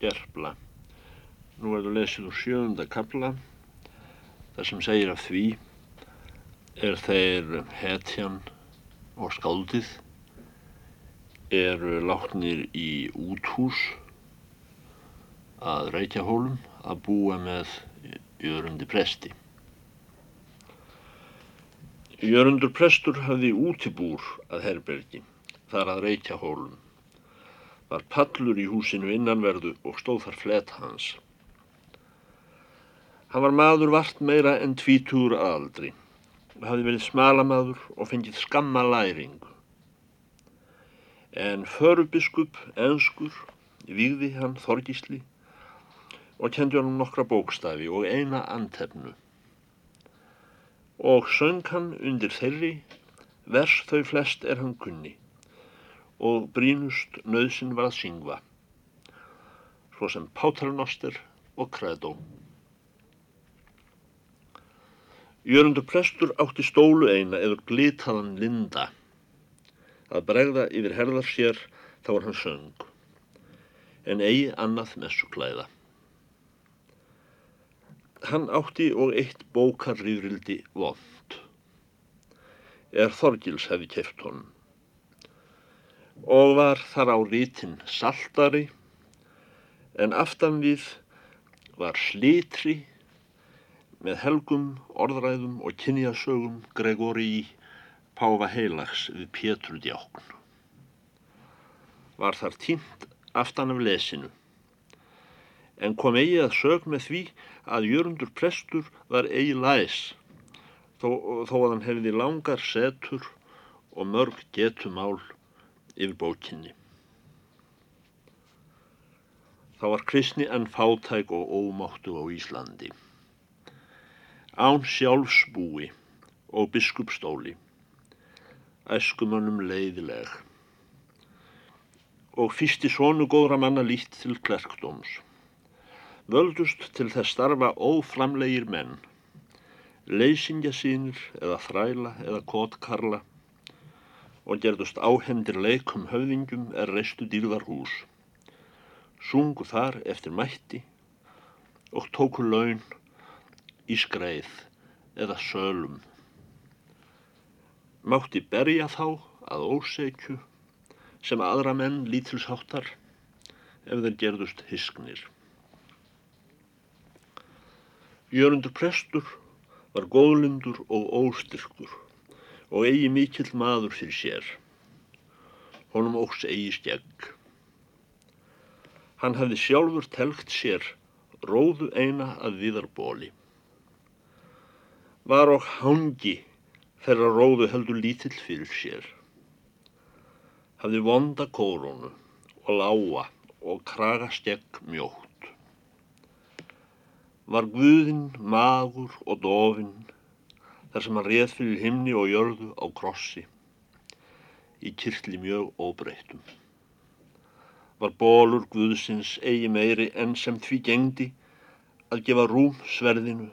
gerfla. Nú er það lesið úr sjöfunda kapla. Það sem segir af því er þeir hetjan og skáldið eru látnir í úthús að Reykjahólum að búa með Jörundi presti. Jörundur prestur hafði útibúr að herbergi, þar að Reykjahólum. Var pallur í húsinu innanverðu og stóð þar fleta hans. Hann var maður vart meira en tvítur aldri. Hafði verið smalamadur og fengið skamma læringu. En förubiskup, enskur, výði hann Þorgísli og kendi honum nokkra bókstafi og eina antefnu. Og söng hann undir þeirri, vers þau flest er hann kunni, og brínust nöðsin var að syngva, svo sem Pátarnoster og Kredó. Jörgundur prestur átti stólu eina eða glitaðan linda, að bregða yfir herðar sér þá var hann söng, en eigi annað messuklæða. Hann átti og eitt bókarrýðrildi vond. Er Þorgils hefði keft honum. Og var þar á rítin saltari, en aftan við var slitri með helgum, orðræðum og kynjasögum Gregori í Páfa heilags við Pétur djákn. Var þar tínt aftan af lesinu en kom eigi að sög með því að Jörgundur prestur var eigi læs þó, þó að hann hefði langar setur og mörg getumál yfir bókinni. Það var kristni en fátæk og ómáttu á Íslandi. Án sjálfsbúi og biskupstóli, æskumönnum leiðileg. Og fyrsti svonu góðra manna lít til klerkdóms. Völdust til þess starfa óframlegir menn, leysingja sínir eða þræla eða kótkarla og gerðust áhendir leikum höfðingjum er reistu dýrðar hús. Sungu þar eftir mætti og tóku laun í skreið eða sölum. Mátti berja þá að ósegju sem aðra menn lítilsháttar ef þeir gerðust hisknir. Jörundur prestur var góðlindur og óstyrkur og eigi mikill maður fyrir sér. Honum óks eigi skegg. Hann hafði sjálfur telgt sér róðu eina að viðarbóli. Var og hangi þeirra róðu heldur lítill fyrir sér. Hafði vonda kórónu og láa og kraga skegg mjótt var Guðinn magur og dofinn þar sem hann reð fyrir himni og jörðu á krossi í kirkli mjög óbreytum. Var bólur Guðsins eigi meiri enn sem því gengdi að gefa rúm sverðinu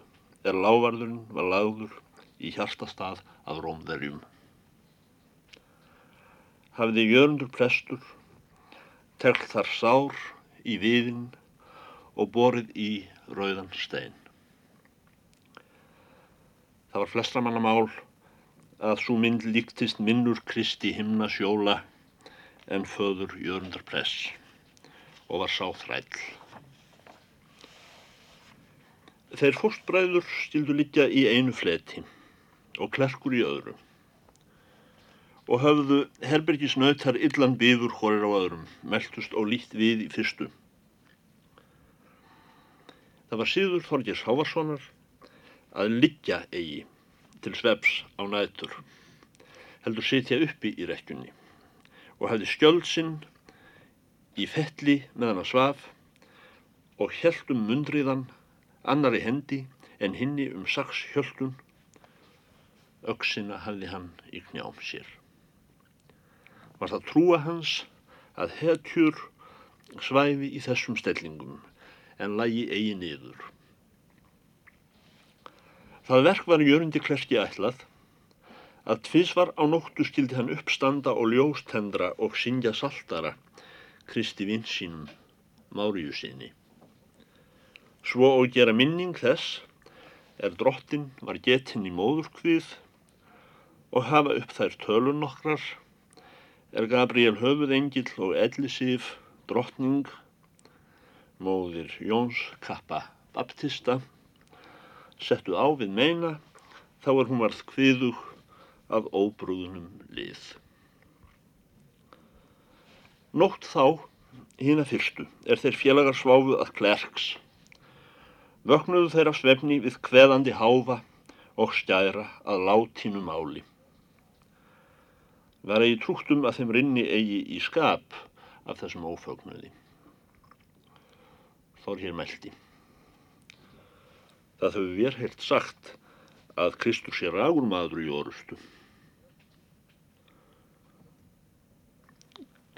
er lávarðurinn var lagður í hjartastað af rómverjum. Hafiði jörndur prestur, tegl þar sár í viðinn og borið í rauðan stein. Það var flestra manna mál að svo mynd líktist minnur Kristi himna sjóla en föður Jörndar Press og var sáþræll. Þeir fórstbræður stildu líka í einu fleti og klerkur í öðru og höfðu herbergisnautar illan bíður hórir á öðrum, meldust og lít við í fyrstu. Það var síður Þorgis Hávarssonar að liggja eigi til sveps á nætur, heldur sitja uppi í rekjunni og hefði skjöldsinn í fettli meðan að svaf og heldum mundriðan annari hendi en hinni um saks hjöldun, auksina hafði hann í knjám sér. Var það trúa hans að hetjur svæfi í þessum stellingum en lagi eigi niður. Það verk var jörundi klerki ætlað að tvísvar á nóttu skildi hann uppstanda og ljóstendra og syngja saltara Kristi vinsínum Máriu sinni. Svo og gera minning þess er drottin var getinn í móðurkvið og hafa upp þær tölun nokkrar er Gabriel höfuðengil og Ellisif drottning móðir Jóns Kappa Baptista settu á við meina þá er hún varð kviðug af óbrúðunum lið. Nótt þá, hína fyrstu, er þeir félagar sváfuð að klerks. Vöknuðu þeir af svefni við kveðandi háfa og stjæra að látínu máli. Var eigi trúttum að þeim rinni eigi í skap af þessum ófögnuði. Þór hér meldi. Það höfðu vér heilt sagt að Kristur sé ragur maður í orustu.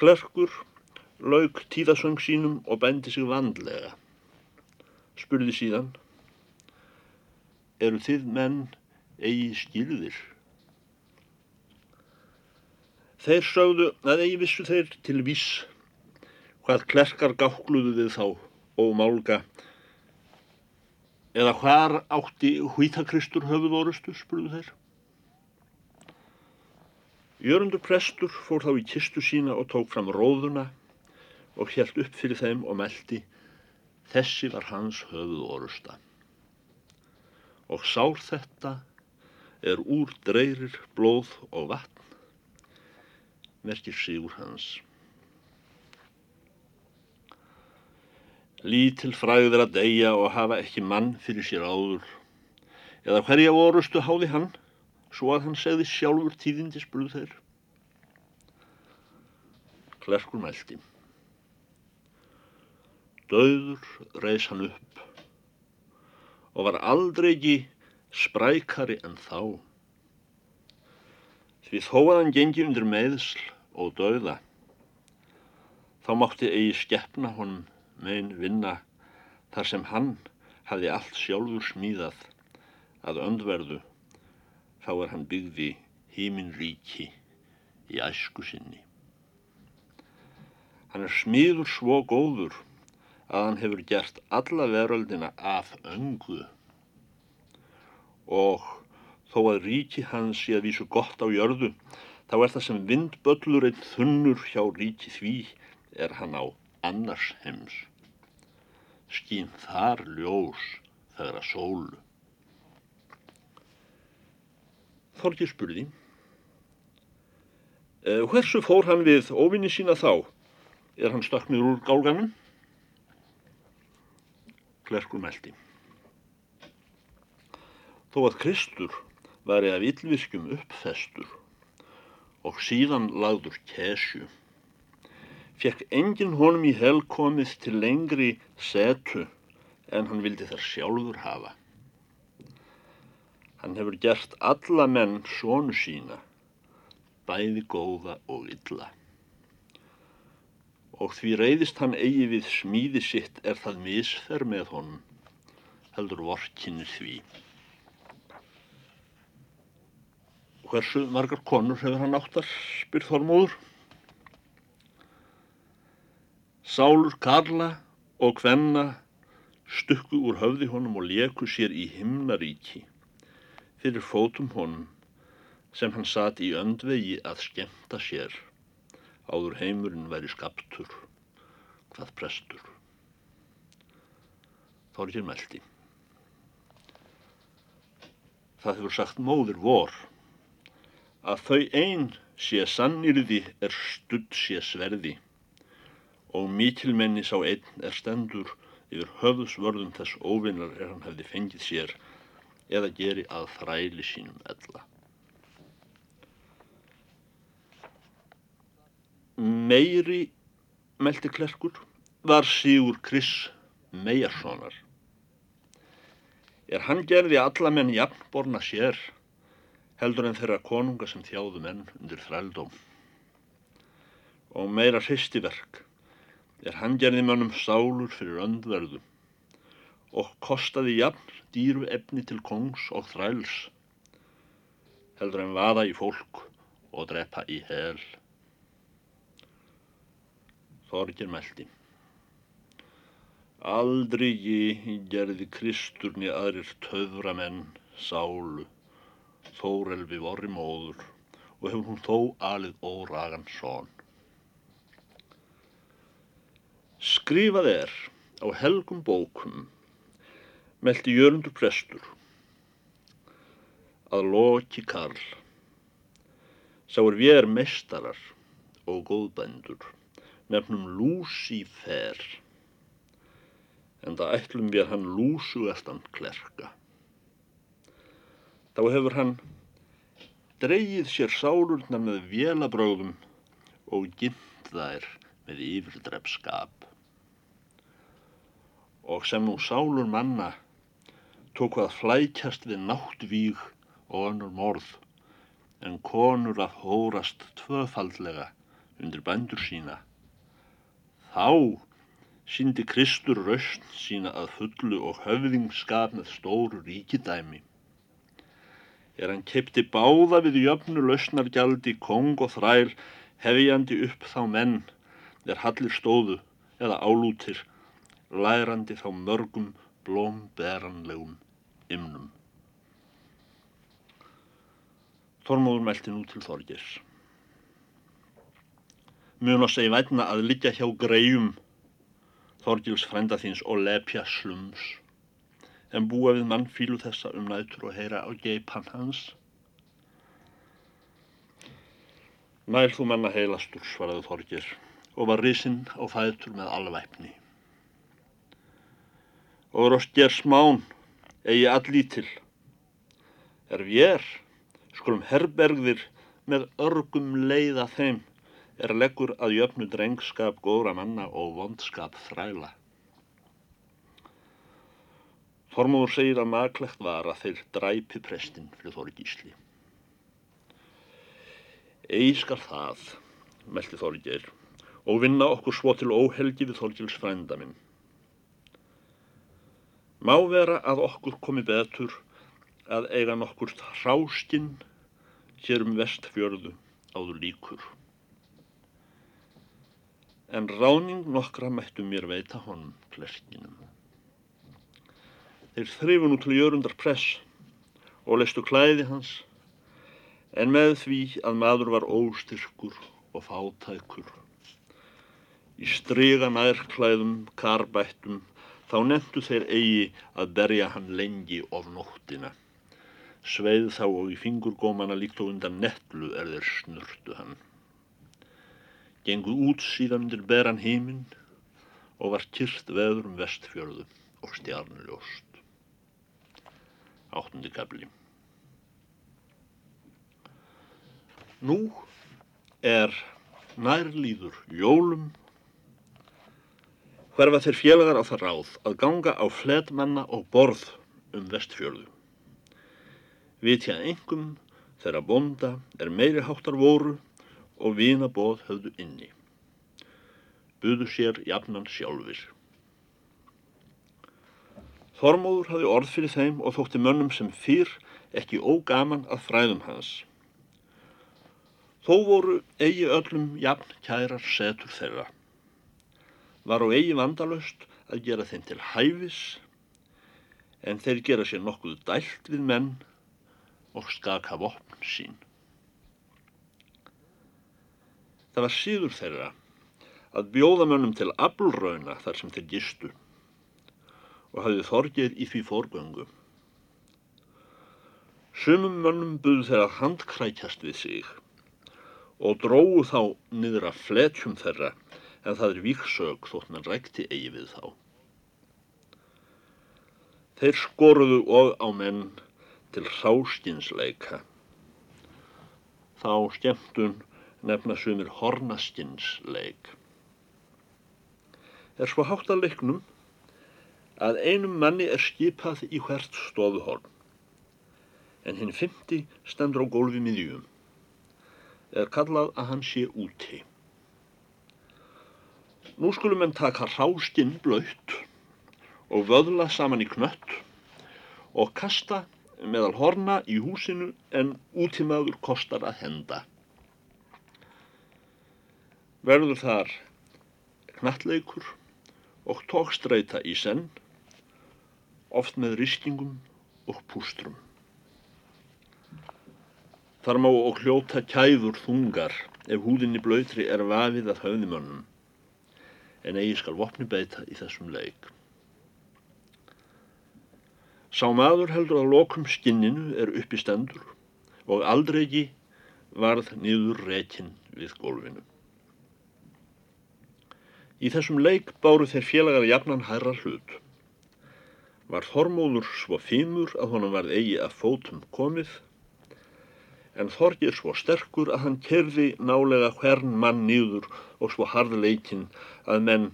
Klerkur lauk tíðasöng sínum og bendi sig vandlega. Spurði síðan, eru þið menn eigi skilðir? Þeir sögðu að eigi vissu þeir til viss hvað klerkar gákluðu við þá og málga eða hvar átti hvítakristur höfuð orustu, spurðu þeir. Jörundur prestur fór þá í kistu sína og tók fram róðuna og helt upp fyrir þeim og meldi þessi var hans höfuð orusta. Og sár þetta er úr dreyrir, blóð og vatn, merkir sigur hans. Lítil fræður að deyja og hafa ekki mann fyrir sér áður, eða hverja orustu háði hann, svo að hann segði sjálfur tíðindi spurðu þeir. Klerkur mælti. Dauður reys hann upp og var aldrei ekki sprækari en þá. Því þó að hann gengi undir meðsl og dauða, þá mátti eigi skeppna honum megin vinna þar sem hann hafði allt sjálfur smíðað. Að öndverðu þá er hann byggði hímin ríki í æsku sinni. Hann er smiður svo góður að hann hefur gert alla veröldina af öngu. Og þó að ríki hans sé að vísu gott á jörðu þá er það sem vindböllur einn þunnur hjá ríki því er hann á annars heims. Skín þar ljós þegar að sólu. Þorgir spurði eh, Hversu fór hann við óvinni sína þá? Er hann stöknir úr gálganum? Klerkur meldi. Þó að Kristur væri af yllvirkjum uppfestur og síðan lagður kesju, fekk enginn honum í helkomið til lengri setu en hann vildi þar sjálfur hafa. Hann hefur gert alla menn sónu sína, bæði góða og illa. Og því reyðist hann eigi við smíði sitt er það misfer með honum, heldur vorkinni því. Hversu margar konur hefur hann áttar, spyr Þormóður. Sálur Karla og Kvenna stukku úr höfði honum og leku sér í himnaríki fyrir fótum honum sem hann satt í öndvegi að skemta sér áður heimurinn væri skaptur hvað prestur. Þorgir meldi. Það hefur sagt móður vor að þau einn sé sannirði er studd sé sverði og mikilmenni sá einn er stendur yfir höfðsvörðum þess óvinnar er hann hefði fengið sér eða geri að þræli sínum ella. Meiri, meldi klerkur, var Sigur Kris Meijarssonar. Er hann gerði alla menn jafnborna sér, heldur en þeirra konunga sem þjáðu menn undir þrældóm. Og meira hristiverk er hann gerði mönnum sálur fyrir öndverðu og kostaði jafn dýru efni til kongs og þræls, heldur en vaða í fólk og drepa í hel. Þorgir meldi. Aldrei gerði Kristurni aðrir töframenn sálu, þórelfi vorri móður og hefur hún þó alið óragan són. Skrifað er á helgum bókum meldi Jörgundur prestur að loki Karl sá við er mestarar og góðbændur nefnum Lúsífer en það ætlum við hann lúsugastan klerka. Þá hefur hann dreyið sér sálurnar með vélabröðum og gimt þær með yfirdrefskap. Og sem nú sálur manna tók að flækjast við náttvíg og önnur morð, en konur að hórast tvöfaldlega undir bændur sína. Þá síndi Kristur raust sína að fullu og höfðingskap með stóru ríkidæmi. Er hann keipti báða við jöfnu lausnargjaldi kong og þræl hefjandi upp þá menn er hallir stóðu eða álútir lærandi þá mörgum blómberanlegum ymnum. Þormóður meldi nú til Þorgers. Mjög að segja vætna að liggja hjá greiðum Þorgils frænda þins og lepja slums, en búa við mann fílu þessa um nætur og heyra á geipan hans. Nær þú manna heilastur, svaraði Þorgir, og var risinn á fætur með alvæpni. Og rost ger smán, eigi allítil. Er vér, skulum herbergðir með örgum leiða þeim, er leggur að jöfnu drengskap góðra manna og vondskap þræla. Þormóður segir að maklegt var að þeir dræpi prestinn fyrir Þóri Gísli. Eigi skal það, meldi Þóri Geir, og vinna okkur svo til óhelgi við Þorgils frænda minn. Má vera að okkur komi betur að eiga nokkur hráskinn hér um vestfjörðu áður líkur en ráning nokkra mættu mér veita honum klerkinum. Þeir þrifu nú til jörundar press og leistu klæði hans, en með því að maður var óstyrkur og fátækur. Í stryga nærklæðum, karbættum, þá nefndu þeir eigi að berja hann lengi of nóttina. Sveið þá og í fingurgómana líkt og undan netlu er þeir snurtu hann gengu út síðan undir beran heiminn og var kyrst veður um vestfjörðu og stjarnljóst. Áttundi gabli. Nú er nærlýður jólum hverfa þeir félagar á það ráð að ganga á fledmanna og borð um vestfjörðu. Vitja engum þeirra bonda er meiri háttar voru og vinabóð höfðu inni. Buðu sér jafnan sjálfur. Þormóður hafi orð fyrir þeim og þótti mönnum sem fyrr ekki ógaman að fræðum hans. Þó voru eigi öllum jafn kærar setur þeirra. Var á eigi vandalöst að gera þeim til hæfis, en þeir gera sér nokkuð dælt við menn og skaka vopn sín. Það var síður þeirra að bjóða mönnum til aflrauna þar sem þeir gistu og hafði þorgir í því fórgöngu. Sumum mönnum buðu þeirra handkrækjast við sig og dróðu þá niður að fletjum þeirra en það er viksög þótt mann rækti eigi við þá. Þeir skoruðu og á menn til sáskinsleika. Þá skemmtun nefna sumir hornaskinsleik. Er svo hátt að leiknum að einum manni er skipað í hvert stofuhorn, en hinn fymti stendur á gólfi miðjum, er kallað að hann sé úti. Nú skulum en taka ráskinn blöytt og vöðla saman í knött og kasta meðal horna í húsinu en útímaður kostar að henda verður þar knattleikur og tókstreita í senn, oft með riskingum og pústrum. Þar má og hljóta kæður þungar ef húðinni blöytri er vafið að höfðimönnum, en eigi skal vopni beita í þessum leik. Sá maður heldur að lokum skinninu er uppi stendur og aldrei varð nýður rekin við gólfinu. Í þessum leik báru þeir félagar jafnan hærra hlut. Var Þormóður svo fímur að honum varð eigi að fótum komið en Þorgir svo sterkur að hann kerði nálega hvern mann nýður og svo harðleikinn að menn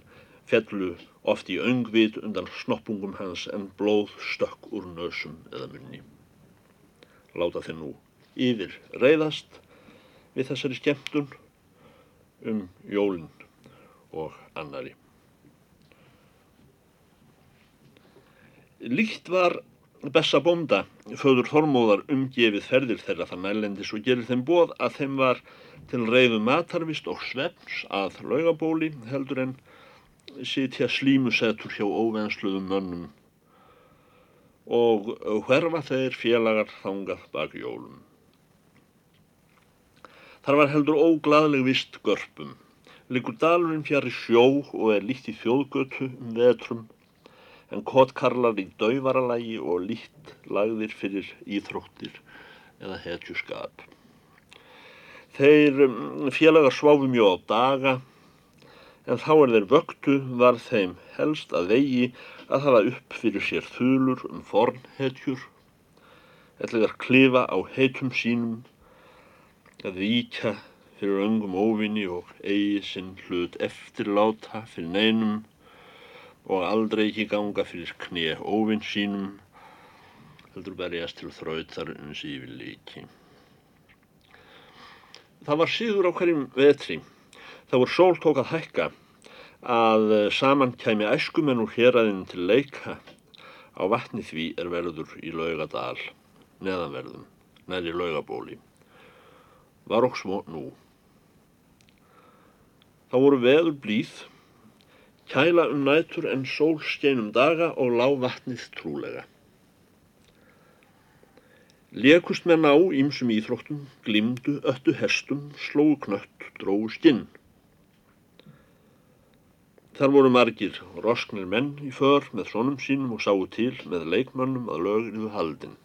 fellu oft í öngvit undan snoppungum hans en blóð stökk úr nösum eða munni. Láta þeir nú yfir reyðast við þessari skemmtun um jólinn og annari. Líkt var Bessa bónda, föður Þormóðar, umgefið ferðir þeirra þann nælendis og gerir þeim bóð að þeim var til reyðu matarvist og sveps að laugabóli heldur en sitja slímusetur hjá óvensluðum mönnum og hverfa þeir félagar þangað bak jólum. Þar var heldur óglaðleg vist görpum. Liggur dalurinn fjari sjó og er í þjóðgötu um vetrum en kotkarlar í dauvaralagi og lít lagðir fyrir íþróttir eða hetjuskap. Þeir um, félagar sváfu mjög á daga en þá er þeir vöktu var þeim helst að vegi að hafa upp fyrir sér þulur um fornhetjur, ætlaðar klifa á heitum sínum, að víkja fyrir öngum óvinni og eigi sinn hlut eftirláta fyrir neinum og aldrei ekki ganga fyrir knið óvinn sínum heldur berjast til þrautar uns yfir líki. Það var síður á hverjum vetri þá var sól tók að hækka að saman kæmi æskumenn úr héræðin til leika á vatni því er verður í laugadal neðanverðum, næri laugabóli var okk smó nú. Það voru veður blíð kæla um nætur en sól skeinum daga og lág vatnið trúlega. Lekust menn á ímsum íþróttum, glimdu, öttu hestum, slóu knött, dróu skinn. Þar voru margir rosknir menn í för með svonum sínum og sáu til með leikmönnum að lögriðu haldinn.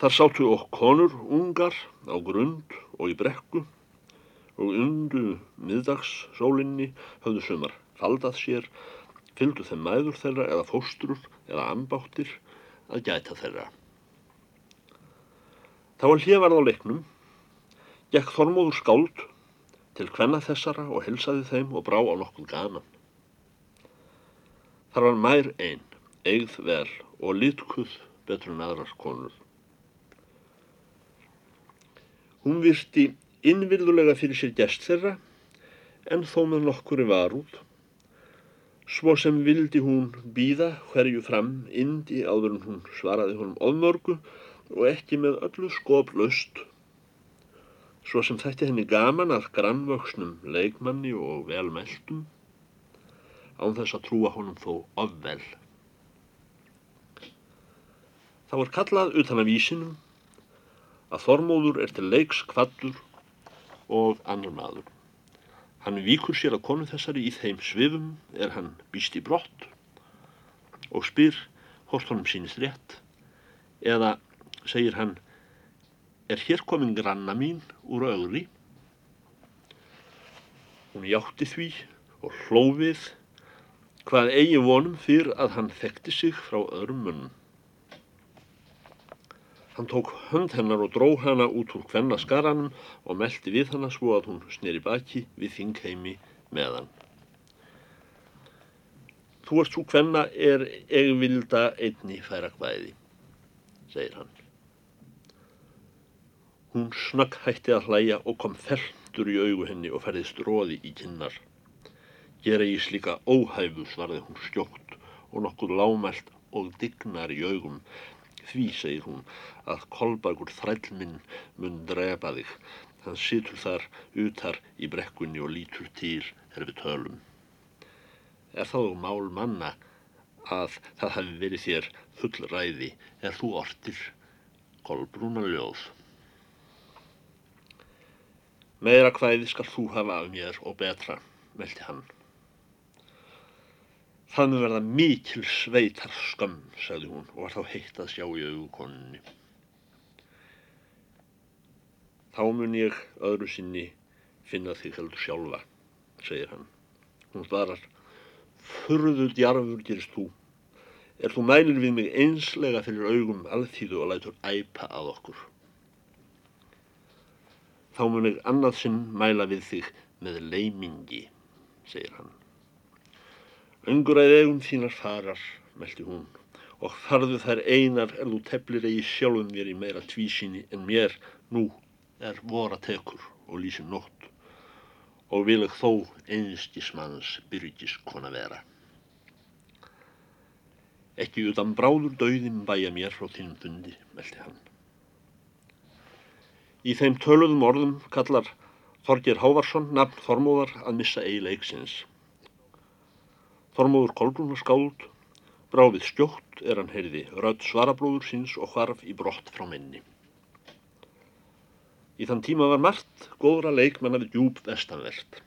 Þar sáttu okk konur, ungar, á grund og í brekku og undu miðdagssólinni höfðu sumar faldað sér, fylgdu þeim mæður þeirra eða fóstrur eða ambáttir að gæta þeirra. Þá að hliðvarð á leiknum, gekk Þormóður skáld til hvenna þessara og helsaði þeim og brá á nokkuð gaman. Þar var mær einn, eigð vel og litkuð betur en aðrar konur. Hún virti innvirðulega fyrir sér gest þeirra en þó með nokkuri varúð svo sem vildi hún býða hverju fram indi áður en hún svaraði honum ofmörgu og ekki með öllu skoplaust svo sem þætti henni gaman að grannvöksnum leikmanni og velmeldum án þess að trúa honum þó ofvel. Það var kallað utan af vísinum að Þormóður er til leiks kvattur og annar maður. Hann víkur sér að konu þessari í þeim svifum er hann býst í brott og spyr hvort honum sínist rétt eða segir hann er hér komin granna mín úr öðri. Hún játti því og hlófið hvað eigi vonum fyrir að hann þekkti sig frá öðrum munnum. Hann tók hönd hennar og dró hana út úr hvenna skaranum og meldi við hana svo að hún sneri baki við þingheimi með hann. Þú ert svo hvenna er eigvilda einni færa hvaði, segir hann. Hún snakk hætti að hlæja og kom feltur í augu henni og ferðist róði í kinnar. Gera í slíka óhæfus varði hún skjótt og nokkuð lámælt og dignar í augum Því, segir hún, að kolbagur þrællminn mun drepa þig. Hann situr þar utar í brekkunni og lítur til er við tölum. er þá mál manna að það hafi verið þér full ræði er þú ortir kolbrúna ljóð. Meira hvæði skal þú hafa af mér og betra, meldi hann. Mun verða mikil sveitar skömm, sagði hún og var þá heitt að sjá í augukonunni. Þá mun ég öðru sinni finna þig heldur sjálfa, segir hann. Hún svarar, furðu djarfur gerist þú. Er þú mælir við mig einslega fyrir augum alþýðu og lætur æpa að okkur. Þá mun ég annað sinn mæla við þig með leimingi, segir hann. Önguræð eigum þínar farar, meldi hún, og farðu þær einar er þú teflir eigi sjálfum mér í meira tvísíni en mér nú er vora tekur og lýsir nótt og vil ekki þó einskismanns byrjis kona vera. Ekki utan bráður dauðin bæja mér frá þínum fundi, meldi hann. Í þeim töluðum orðum kallar Þorgir Hávarsson nafn Þormóðar að missa eigi leiksins. Þormóður Kolbrúnar skáld, bráfið skjótt er hann heyrði, rödd svarabróður síns og hvarf í brott frá menni. Í þann tíma var margt góðra leikmanna við djúb vestanvert.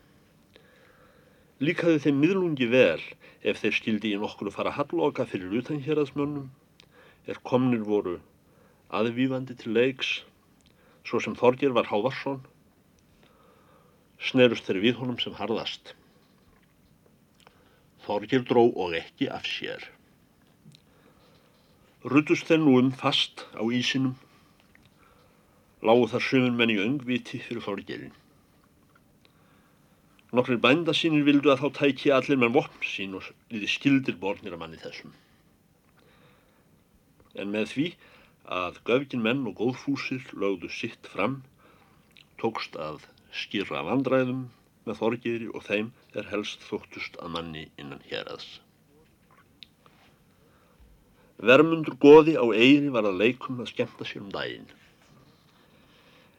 Líkaði þeim miðlungi vel ef þeir skildi í nokkru fara halloka fyrir utanhjörðasmönnum, er komnir voru aðvífandi til leiks, svo sem Þorgir var Hávarsson, snerust þeir við honum sem harðast. Þorgir dró og ekki af sér. Rutust þeir nú um fast á ísinum lágu þar sömur menn í öngviti fyrir fórgerinn. Nokkrir bænda sínir vildu að þá tæki allir menn vopn sín og liði skildir bornir að manni þessum. En með því að göfgin menn og góðfúsir lögðu sitt fram, tókst að skýra vandræðum með þorgeri og þeim er helst þóttust að manni innan héraðs. Vermundur goði á eiri var að leikum að skemta sér um daginn.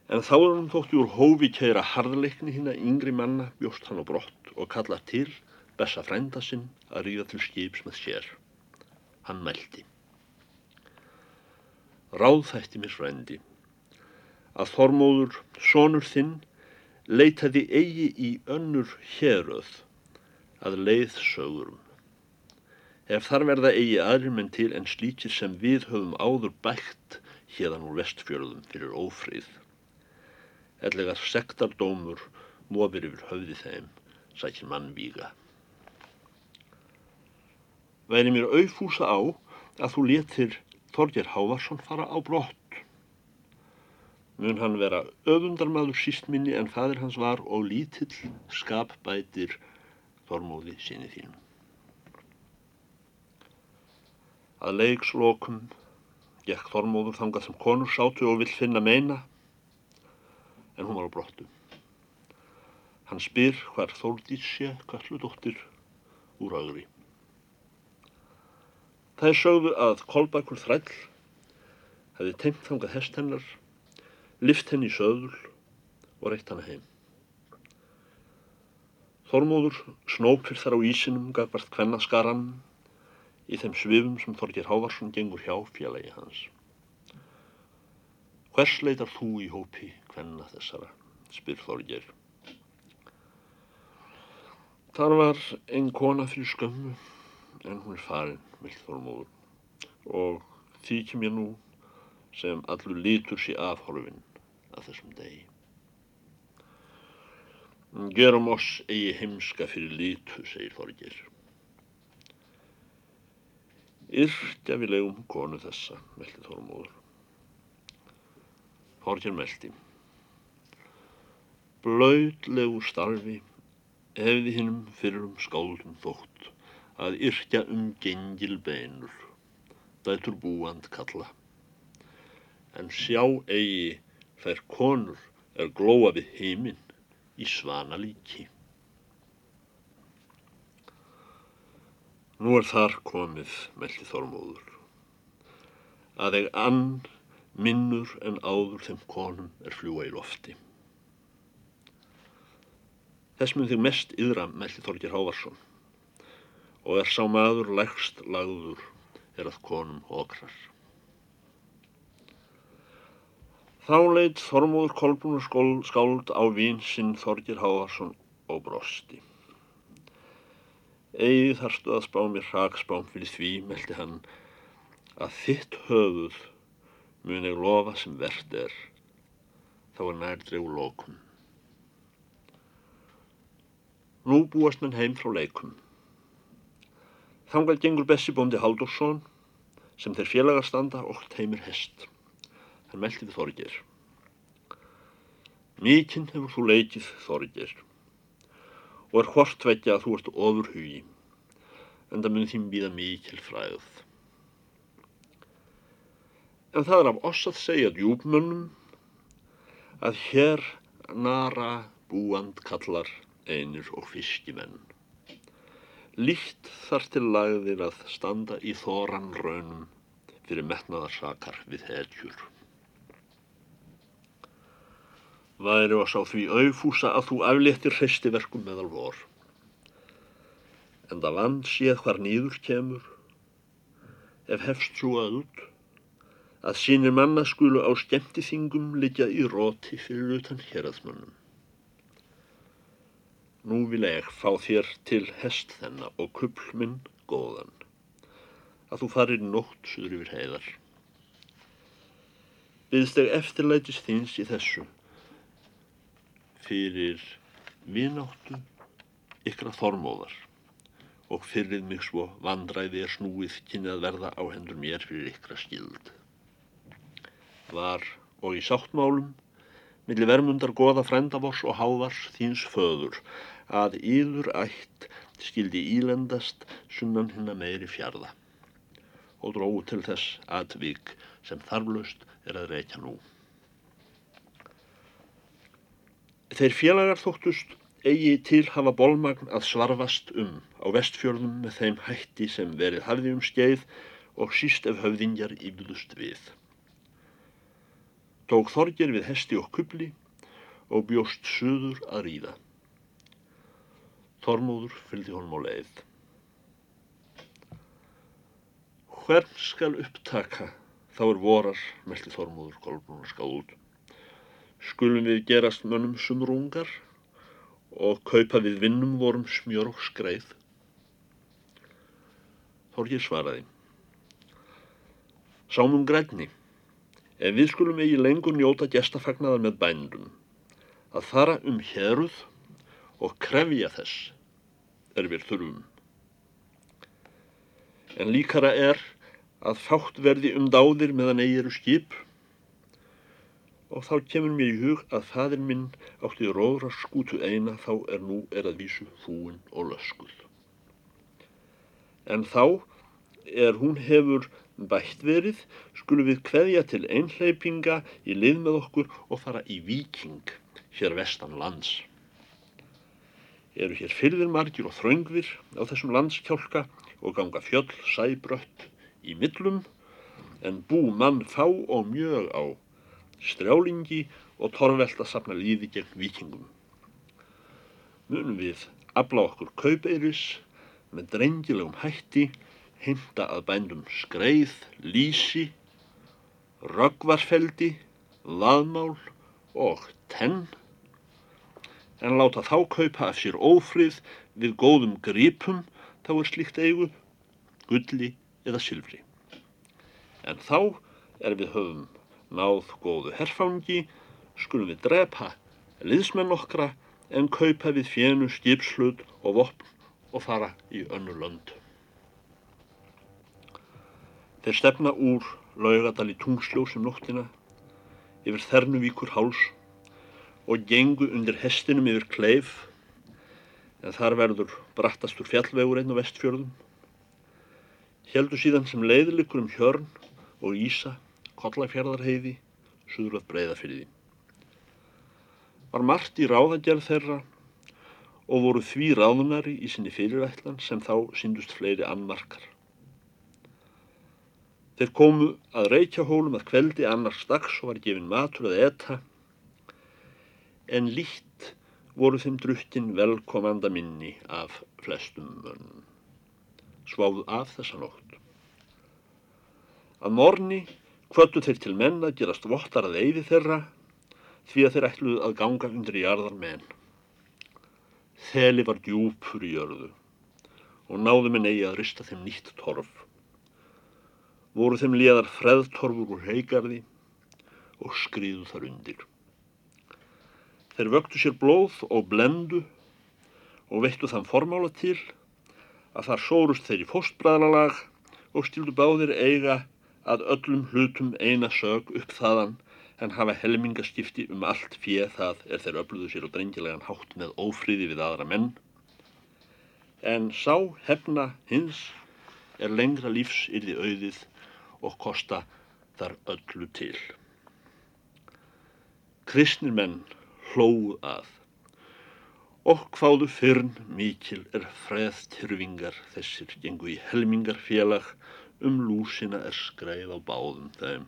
En þá er hann þótti úr hófi kæra harðleikni hinn að yngri manna bjóst hann á brott og kalla til bessa frænda sinn að ríða til skips með sér. Hann mælti. Ráð þætti mér frændi að Þormóður, sonur þinn, leitaði eigi í önnur héröð að leið sögurum. Ef þar verða eigi aðrir menn til en slíkir sem við höfum áður bætt hérðan úr vestfjörðum fyrir ófrið ellegar sektardómur mófir yfir höfði þeim, sækir mann víga. Væri mér auðfúsa á að þú letir Þorger Hávarsson fara á brott. Mun hann vera öfundarmadur síst minni en fadir hans var og lítill skapbætir Þormóði sinni þínum. Að leikslokum gekk Þormóður þangað sem konur sátu og vill finna meina en hún var á brottu. Hann spyr hvar Þórdís sé kalludóttir úr augri. Það er sögðu að Kolbakur þræll hefði tengt þangað hest hennar, lift henni í söðul og reitt hana heim. Þormóður snópir þar á ísinum gafvart kvennaskaran í þeim svifum sem Þorgir Hávarsson gengur hjá fjalagi hans. Hvers leitar þú í hópi hvenna þessara, spyr Þorger. Þar var einn kona fyrir skömmu, en hún er farin, vilt Þormóður, og þykir mér nú sem allur lítur sér afhorfinn að þessum degi. Gerum oss eigi heimska fyrir lítu, segir Þorger. Yrkja við legum konu þessa, meldi Þormóður. Þorger meldi blautlegu starfi hefði hinnum fyrrum skáldum þótt að yrkja um gengil beinur, dætur búand kalla. En sjá eigi þær konur er glóa við heiminn í svana líki. Nú er þar komið, meldi Þormóður, að eig ann minnur en áður þeim konum er fljúa í lofti. Þess mun þig mest yðra, meldi Þorgir Hávarsson. og er sá maður lægst lagður er að konum okrar. Þá leitt Þormóður Kolbrúnar skáld á vín sinn Þorgir Hávarsson og brosti. Egið þarstu að spá mér hrakspám fyrir því, meldi hann, að þitt höfuð mun ég lofa sem verðt er, þá er nærdregu lókum. Nú búast menn heim frá leikum. Þangað gengur Bessi bóndi Haldursson sem þeir félagar standa og teimir hest. Hann meldi við Þorgir. Mikinn hefur þú leikið Þorgir og er hvort veitja að þú ert ofur hugi en það mun þín býða mikil fræð. En það er af oss að segja djúbmönnum að hér nara búand kallar einir og fiskimenn. Líkt þar til lagðir að standa í þoran raunum fyrir metnaðarsakar við hetjur. Væri að sá því auðfúsa að þú afléttir hreistiverkum meðal vor. En það vann séð hvar nýður kemur, ef hefst svo öld, að sínir manna skulu á skemmtiþingum liggja í róti fyrir utan hérraðsmönnum. Nú vil ég fá þér til hest þennan og kuppl minn góðan, að þú farir nótt suður yfir heiðar. Byðst ég eftirlætis þins í þessu fyrir vináttu ykra þormóðar og fyrir mig svo vandræði er snúið kynni að verða á hendur mér fyrir ykra skild. Var og í sáttmálum millir vermundar goða frendavors og hávars þíns föður að yður ætt skildi ílendast sunnan hinna meiri fjarða og dróðu til þess aðvík sem þarflaust er að reykja nú. Þeir félagar þóttust eigi til hafa bólmagn að svarfast um á vestfjörðum með þeim hætti sem verið hafði um skeið og síst ef höfðingjar íbúðust við. Tók Þorgir við hesti og kubli og bjóst suður að ríða. Þormóður fylgdi honum á leið. Hvern skal upptaka þá er vorar, meldi Þormóður Kolbrúnar skáð út. Skulum við gerast mönnum sumrungar og kaupa við vinnum vorum smjör og skreið. Þorgir svaraði. Sámum grænni, ef við skulum eigi lengur njóta gestafagnaðar með bændum, að fara um héruð og krefja þess er við þurfum. En líkara er að fátt verði um dáðir meðan eigi eru skip og þá kemur mér í hug að fadir minn átti róðra skútu eina þá er nú er að vísu fúin og löskuð. En þá er hún hefur bætt verið skulum við kveðja til einhleipinga í lið með okkur og fara í viking hér vestan lands eru hér fyrðir margir og þraungvir á þessum landskjálka og ganga fjöll sæbrött í millum en bú mann fá og mjög á strjálingi og torvelt að sapna líði gegn vikingum. Munum við afla okkur kaupeiris með drengilegum hætti, heimta að bændum skreið, lísi, röggvarfeldi, laðmál og tenn en láta þá kaupa af sér ófrið við góðum gripum þá er slíkt eigu, gulli eða sylfri. En þá er við höfum náð góðu herfangi, skulum við drepa liðsmenn okkra en kaupa við fjennu skipslut og vopn og fara í önnu lönd. Þeir stefna úr laugadal í tungsljósum nóttina yfir Þernuvíkur háls og gengu undir hestinum yfir kleif en þar verður brattastur fjallvegur einn á vestfjörðum. Hjeldu síðan sem leiðilikur um hjörn og Ísa, kollafjörðarheiði, suður að breyða fyrir því. Var margt í ráðagerð þeirra og voru því ráðunari í sinni fyrirætlan sem þá síndust fleiri annmarkar. Þeir komu að reykjahólum að kveldi annars dags og var gefin matur að etta en lítt voru þeim drukkin velkomanda minni af flestum mönnum. sváðu af þessa nótt. Að morni kvötu þeir til menn að gerast vottar að eyði þeirra því að þeir ætluðu að ganga undir jarðar menn. Þeli var djúpur í jörðu og náðu minn eigi að rista þeim nýtt torf. Voru þeim liðar freðtorfur úr heigarði og skriðu þar undir. Þeir vöktu sér blóð og blendu og veittu þann formála til að þar sórust þeir í fóstbræðlalag og stíldu báðir eiga að öllum hlutum eina sög upp þaðan en hafa helmingaskipti um allt fjöð það er þeir öfluðu sér og drengjilegan hátt með ófríði við aðra menn. En sá hefna hins er lengra lífs yrði auðið og kosta þar öllu til. Kristnir menn hlóðu að og hváðu fyrn mikil er freðtyrfingar þessir gengu í helmingarfélag um lúsina er skreið á báðum þeim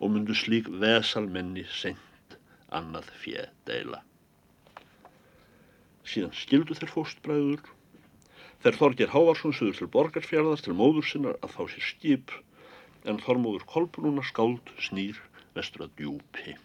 og myndu slík vesalmenni sent annað fjö deila. Síðan skildu þeir fóstbræður, þeir Þorgir Hávarsson sögur til borgarfjörðar til móður sinnar að fá sér skip en Þormóður Kolbrúna skáld snýr vestur að djúpi.